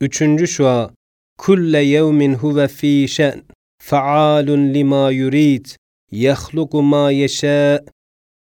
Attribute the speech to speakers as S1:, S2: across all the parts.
S1: Üçüncü şua, kulle yevmin huve fî şe'n, fa'alun lima yurid, yahluku ma yeşâ,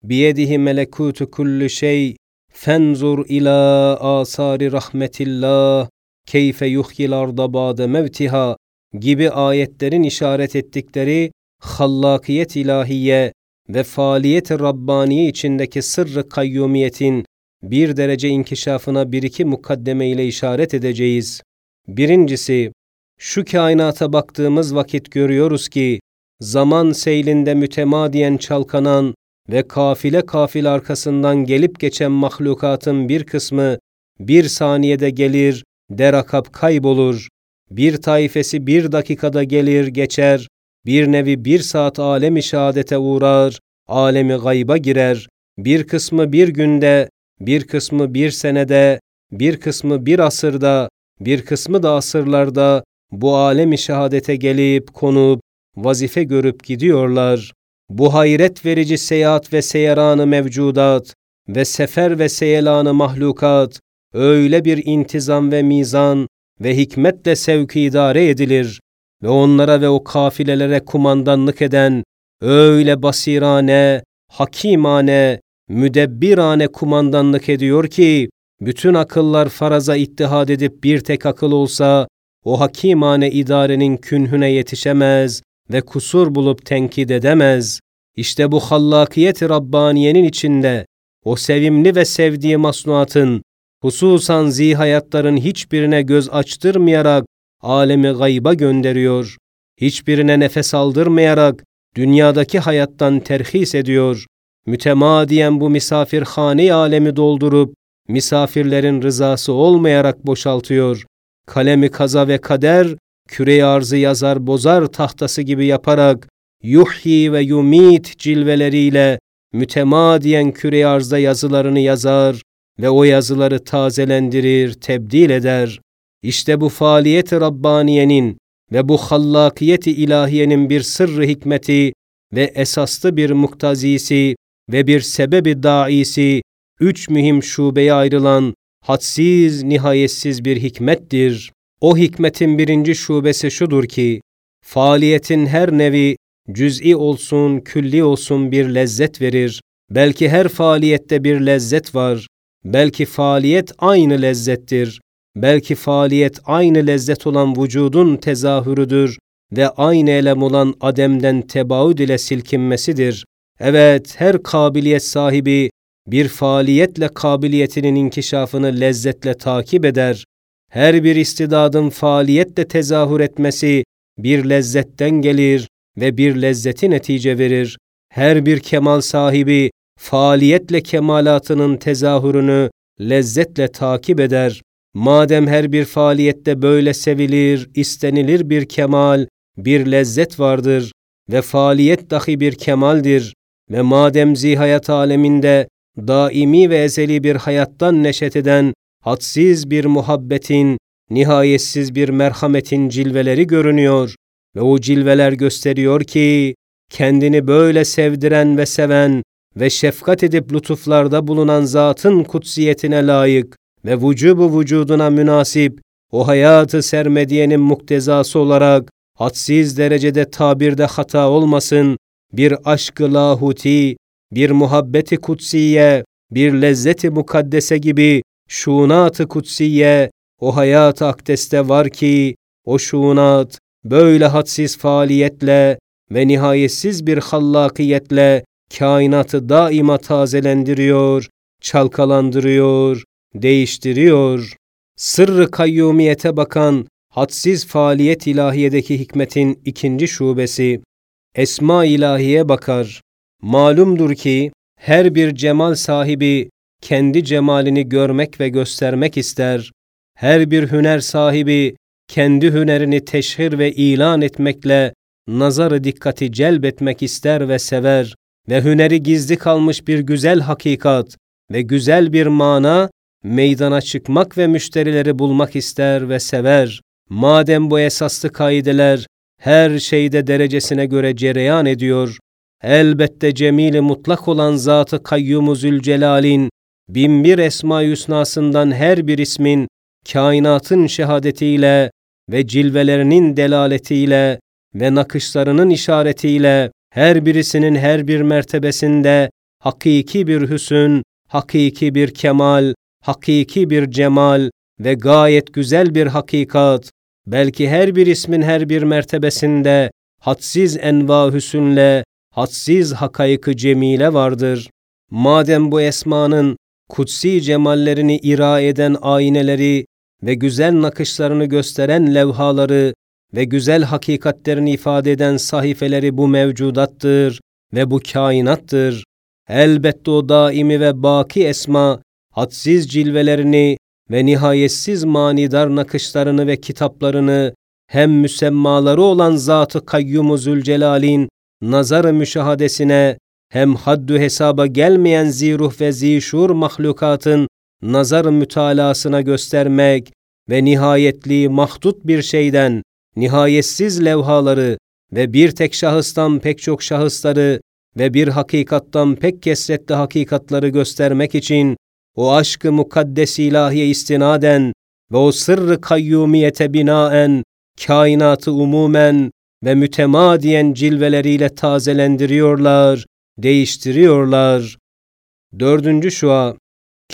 S1: biyedihi melekutu kulli şey, fenzur ila asari rahmetillah, keyfe yuhyil arda ba'de mevtiha gibi ayetlerin işaret ettikleri hallakiyet ilahiye ve faaliyet-i Rabbaniye içindeki sırrı kayyumiyetin bir derece inkişafına bir iki mukaddeme ile işaret edeceğiz. Birincisi, şu kainata baktığımız vakit görüyoruz ki, zaman seylinde mütemadiyen çalkanan ve kafile kafil arkasından gelip geçen mahlukatın bir kısmı bir saniyede gelir, derakap kaybolur. Bir taifesi bir dakikada gelir geçer, bir nevi bir saat alemi şehadete uğrar, alemi gayba girer. Bir kısmı bir günde, bir kısmı bir senede, bir kısmı bir asırda, bir kısmı da asırlarda bu alemi şehadete gelip konup vazife görüp gidiyorlar. Bu hayret verici seyahat ve seyaranı mevcudat ve sefer ve seyelanı mahlukat öyle bir intizam ve mizan ve hikmetle sevki idare edilir ve onlara ve o kafilelere kumandanlık eden öyle basirane, hakimane, müdebbirane kumandanlık ediyor ki, bütün akıllar faraza ittihad edip bir tek akıl olsa, o hakimane idarenin künhüne yetişemez ve kusur bulup tenkit edemez. İşte bu hallakiyet-i Rabbaniye'nin içinde, o sevimli ve sevdiği masnuatın, hususan zihayatların hiçbirine göz açtırmayarak alemi gayba gönderiyor. Hiçbirine nefes aldırmayarak dünyadaki hayattan terhis ediyor. Mütemadiyen bu misafirhane alemi doldurup misafirlerin rızası olmayarak boşaltıyor. Kalemi kaza ve kader küre arzı yazar bozar tahtası gibi yaparak yuhyi ve yumit cilveleriyle mütemadiyen küre arzda yazılarını yazar ve o yazıları tazelendirir, tebdil eder. İşte bu faaliyet-i Rabbaniye'nin ve bu hallakiyet-i ilahiyenin bir sırrı hikmeti ve esaslı bir muktazisi ve bir sebebi daisi, üç mühim şubeye ayrılan hadsiz, nihayetsiz bir hikmettir. O hikmetin birinci şubesi şudur ki, faaliyetin her nevi cüz'i olsun, külli olsun bir lezzet verir. Belki her faaliyette bir lezzet var. Belki faaliyet aynı lezzettir. Belki faaliyet aynı lezzet olan vücudun tezahürüdür ve aynı elem olan ademden tebaüd ile silkinmesidir. Evet, her kabiliyet sahibi bir faaliyetle kabiliyetinin inkişafını lezzetle takip eder. Her bir istidadın faaliyetle tezahür etmesi bir lezzetten gelir ve bir lezzeti netice verir. Her bir kemal sahibi faaliyetle kemalatının tezahürünü lezzetle takip eder. Madem her bir faaliyette böyle sevilir, istenilir bir kemal, bir lezzet vardır ve faaliyet dahi bir kemaldir ve madem zihayat aleminde daimi ve ezeli bir hayattan neşet eden hadsiz bir muhabbetin, nihayetsiz bir merhametin cilveleri görünüyor. Ve o cilveler gösteriyor ki kendini böyle sevdiren ve seven ve şefkat edip lütuflarda bulunan zatın kutsiyetine layık ve vücubu vücuduna münasip o hayatı sermediyenin muktezası olarak hadsiz derecede tabirde hata olmasın, bir aşkı lahuti, bir muhabbeti kutsiye, bir lezzeti mukaddese gibi şunat-ı kutsiye o hayat-ı akdeste var ki o şunat böyle hadsiz faaliyetle ve nihayetsiz bir hallakiyetle kainatı daima tazelendiriyor, çalkalandırıyor, değiştiriyor. Sırrı kayyumiyete bakan hadsiz faaliyet ilahiyedeki hikmetin ikinci şubesi, esma ilahiye bakar. Malumdur ki her bir cemal sahibi kendi cemalini görmek ve göstermek ister. Her bir hüner sahibi kendi hünerini teşhir ve ilan etmekle nazarı dikkati celbetmek ister ve sever ve hüneri gizli kalmış bir güzel hakikat ve güzel bir mana meydana çıkmak ve müşterileri bulmak ister ve sever. Madem bu esaslı kaideler her şeyde derecesine göre cereyan ediyor, elbette cemili mutlak olan Zat-ı Kayyum-u Zülcelal'in binbir esma yusnasından her bir ismin kainatın şehadetiyle ve cilvelerinin delaletiyle ve nakışlarının işaretiyle her birisinin her bir mertebesinde hakiki bir hüsün, hakiki bir kemal, hakiki bir cemal ve gayet güzel bir hakikat, belki her bir ismin her bir mertebesinde hadsiz enva hüsünle, hadsiz hakayıkı cemile vardır. Madem bu esmanın kutsi cemallerini ira eden ayneleri ve güzel nakışlarını gösteren levhaları ve güzel hakikatlerini ifade eden sahifeleri bu mevcudattır ve bu kainattır. Elbette o daimi ve baki esma, hadsiz cilvelerini ve nihayetsiz manidar nakışlarını ve kitaplarını hem müsemmaları olan Zat-ı Kayyum-u Zülcelal'in nazar-ı müşahadesine hem haddü hesaba gelmeyen ziruh ve zişur mahlukatın nazar mütalasına göstermek ve nihayetli mahdut bir şeyden nihayetsiz levhaları ve bir tek şahıstan pek çok şahısları ve bir hakikattan pek kesretli hakikatları göstermek için o aşkı mukaddes ilahiye istinaden ve o sırrı kayyumiyete binaen kainatı umumen ve mütemadiyen cilveleriyle tazelendiriyorlar, değiştiriyorlar. Dördüncü şua,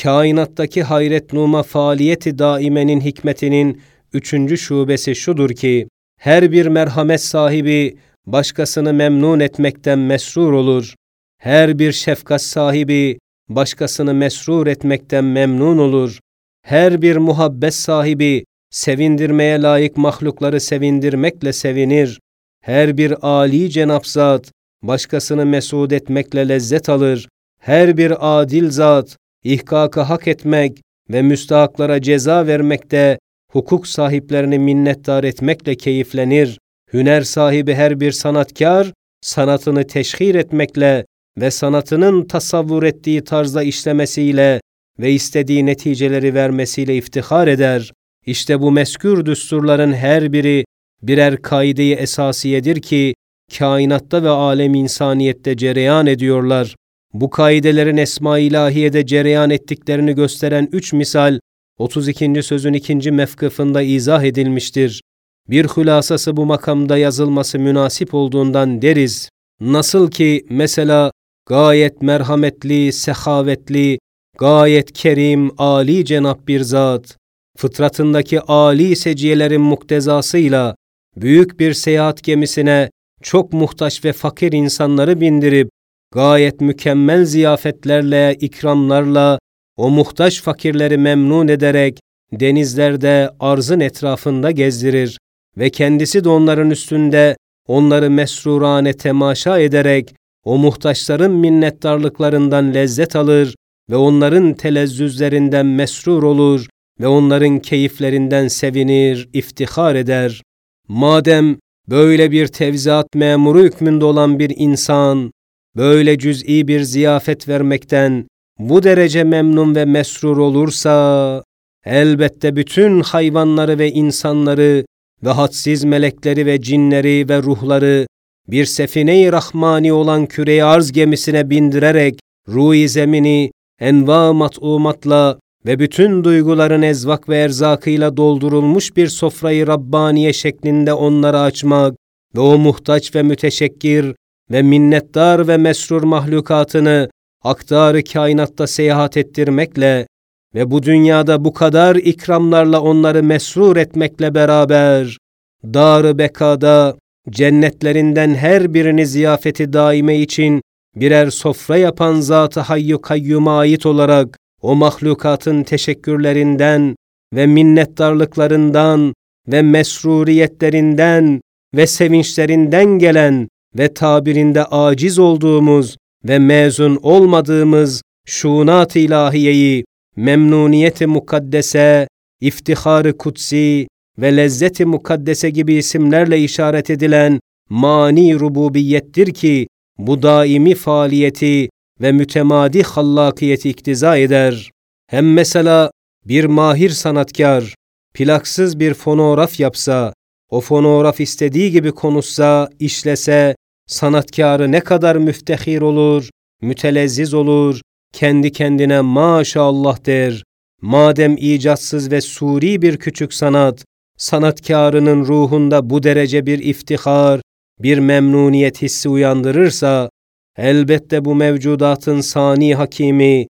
S1: kainattaki hayret numa faaliyeti daimenin hikmetinin üçüncü şubesi şudur ki, her bir merhamet sahibi başkasını memnun etmekten mesrur olur. Her bir şefkat sahibi başkasını mesrur etmekten memnun olur. Her bir muhabbet sahibi sevindirmeye layık mahlukları sevindirmekle sevinir. Her bir âli cenab zat başkasını mesud etmekle lezzet alır. Her bir adil zat ihkakı hak etmek ve müstahaklara ceza vermekte hukuk sahiplerini minnettar etmekle keyiflenir. Hüner sahibi her bir sanatkar, sanatını teşhir etmekle ve sanatının tasavvur ettiği tarzda işlemesiyle ve istediği neticeleri vermesiyle iftihar eder. İşte bu meskür düsturların her biri birer kaide-i esasiyedir ki, kainatta ve alem insaniyette cereyan ediyorlar. Bu kaidelerin esma-i ilahiyede cereyan ettiklerini gösteren üç misal, 32. sözün ikinci mefkıfında izah edilmiştir. Bir hülasası bu makamda yazılması münasip olduğundan deriz. Nasıl ki mesela gayet merhametli, sehavetli, gayet kerim, âli cenap bir zat, fıtratındaki âli seciyelerin muktezasıyla büyük bir seyahat gemisine çok muhtaç ve fakir insanları bindirip gayet mükemmel ziyafetlerle, ikramlarla o muhtaç fakirleri memnun ederek denizlerde arzın etrafında gezdirir ve kendisi de onların üstünde onları mesrurane temaşa ederek o muhtaçların minnettarlıklarından lezzet alır ve onların telezzüzlerinden mesrur olur ve onların keyiflerinden sevinir, iftihar eder. Madem böyle bir tevzat memuru hükmünde olan bir insan, böyle cüz'i bir ziyafet vermekten bu derece memnun ve mesrur olursa, elbette bütün hayvanları ve insanları ve hadsiz melekleri ve cinleri ve ruhları bir sefine-i rahmani olan küre arz gemisine bindirerek ruh zemini enva mat'umatla ve bütün duyguların ezvak ve erzakıyla doldurulmuş bir sofrayı Rabbaniye şeklinde onlara açmak ve o muhtaç ve müteşekkir ve minnettar ve mesrur mahlukatını aktarı kainatta seyahat ettirmekle ve bu dünyada bu kadar ikramlarla onları mesrur etmekle beraber, dar bekada, cennetlerinden her birini ziyafeti daime için birer sofra yapan Zat-ı Hayyu Kayyum'a ait olarak o mahlukatın teşekkürlerinden ve minnettarlıklarından ve mesruriyetlerinden ve sevinçlerinden gelen ve tabirinde aciz olduğumuz ve mezun olmadığımız şunat-ı ilahiyeyi memnuniyet-i mukaddese, iftihar-ı kutsi ve lezzet-i mukaddese gibi isimlerle işaret edilen mani rububiyettir ki bu daimi faaliyeti ve mütemadi hallakiyeti iktiza eder. Hem mesela bir mahir sanatkar plaksız bir fonograf yapsa, o fonograf istediği gibi konuşsa, işlese, sanatkarı ne kadar müftehir olur, mütelezziz olur, kendi kendine maşallah der madem icatsız ve suri bir küçük sanat, sanatkarının ruhunda bu derece bir iftihar, bir memnuniyet hissi uyandırırsa, elbette bu mevcudatın sani hakimi,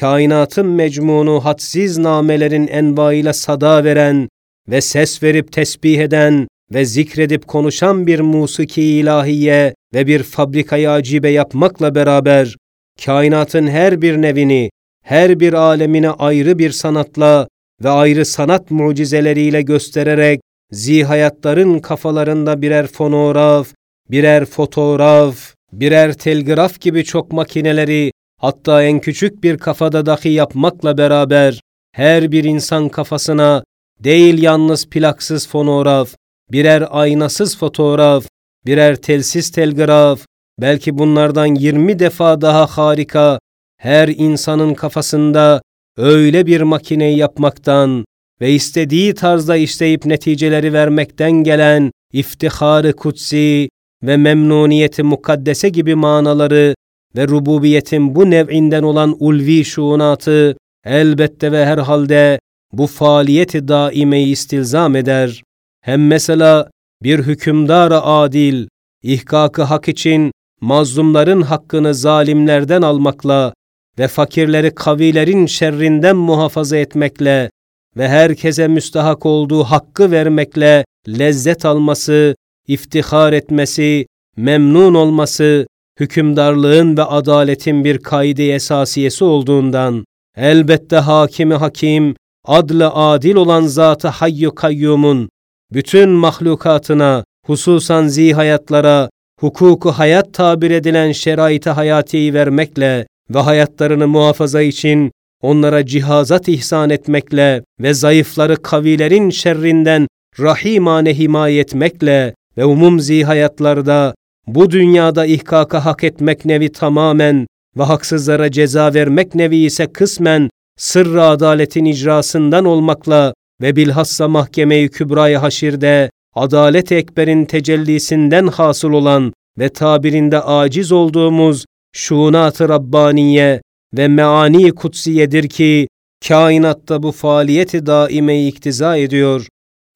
S1: kainatın mecmunu hadsiz namelerin envaiyle sada veren ve ses verip tesbih eden ve zikredip konuşan bir musiki ilahiye ve bir fabrikayı acibe yapmakla beraber, kainatın her bir nevini, her bir alemine ayrı bir sanatla ve ayrı sanat mucizeleriyle göstererek, zihayatların kafalarında birer fonograf, birer fotoğraf, birer telgraf gibi çok makineleri, hatta en küçük bir kafada dahi yapmakla beraber, her bir insan kafasına değil yalnız plaksız fonograf, birer aynasız fotoğraf, birer telsiz telgraf, belki bunlardan 20 defa daha harika, her insanın kafasında öyle bir makineyi yapmaktan ve istediği tarzda işleyip neticeleri vermekten gelen iftiharı kutsi ve memnuniyeti mukaddese gibi manaları ve rububiyetin bu nev'inden olan ulvi şuunatı elbette ve herhalde bu faaliyeti daimeyi istilzam eder. Hem mesela bir hükümdara adil, ihkakı hak için mazlumların hakkını zalimlerden almakla ve fakirleri kavilerin şerrinden muhafaza etmekle ve herkese müstahak olduğu hakkı vermekle lezzet alması, iftihar etmesi, memnun olması, hükümdarlığın ve adaletin bir kaide esasiyesi olduğundan, elbette hakimi hakim, adlı adil olan Zat-ı Hayyu Kayyum'un bütün mahlukatına, hususan zihayatlara, hukuku hayat tabir edilen şerait-i hayatiyi vermekle ve hayatlarını muhafaza için onlara cihazat ihsan etmekle ve zayıfları kavilerin şerrinden rahimane himaye etmekle ve umum zihayatlarda bu dünyada ihkaka hak etmek nevi tamamen ve haksızlara ceza vermek nevi ise kısmen sırrı adaletin icrasından olmakla ve bilhassa mahkeme-i kübrayı haşirde adalet ekberin tecellisinden hasıl olan ve tabirinde aciz olduğumuz şuunat-ı Rabbaniye ve meani kutsiyedir ki kainatta bu faaliyeti daime iktiza ediyor.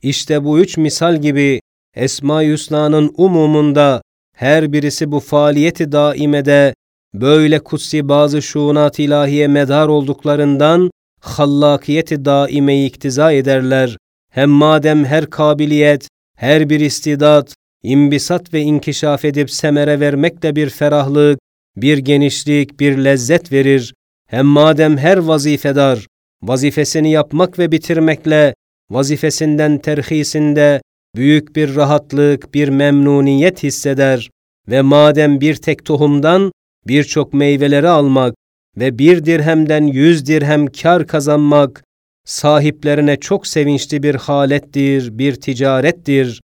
S1: İşte bu üç misal gibi Esma-i Hüsna'nın umumunda her birisi bu faaliyeti daimede böyle kutsi bazı şuunat ilahiye medar olduklarından hallakiyeti daime iktiza ederler. Hem madem her kabiliyet, her bir istidat, imbisat ve inkişaf edip semere vermekle bir ferahlık, bir genişlik, bir lezzet verir. Hem madem her vazifedar, vazifesini yapmak ve bitirmekle, vazifesinden terhisinde büyük bir rahatlık, bir memnuniyet hisseder ve madem bir tek tohumdan birçok meyveleri almak ve bir dirhemden yüz dirhem kar kazanmak, sahiplerine çok sevinçli bir halettir, bir ticarettir.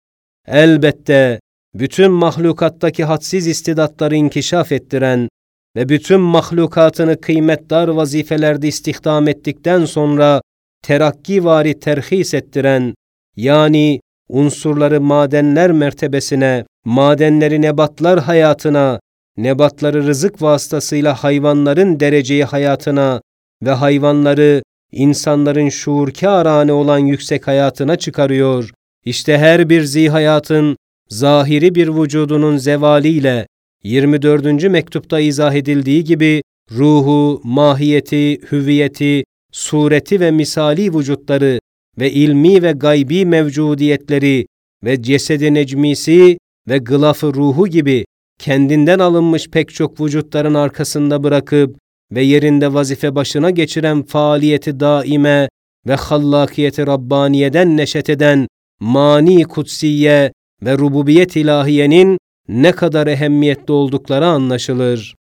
S1: Elbette bütün mahlukattaki hadsiz istidatları inkişaf ettiren ve bütün mahlukatını kıymetdar vazifelerde istihdam ettikten sonra terakki vari terhis ettiren, yani unsurları madenler mertebesine, madenleri nebatlar hayatına, nebatları rızık vasıtasıyla hayvanların dereceyi hayatına ve hayvanları insanların şuurkârane olan yüksek hayatına çıkarıyor. İşte her bir zihayatın zahiri bir vücudunun zevaliyle 24. mektupta izah edildiği gibi ruhu, mahiyeti, hüviyeti, sureti ve misali vücutları ve ilmi ve gaybi mevcudiyetleri ve cesedi necmisi ve gılafı ruhu gibi kendinden alınmış pek çok vücutların arkasında bırakıp ve yerinde vazife başına geçiren faaliyeti daime ve hallakiyeti Rabbaniye'den neşet eden mani kutsiye ve rububiyet ilahiyenin ne kadar ehemmiyetli oldukları anlaşılır.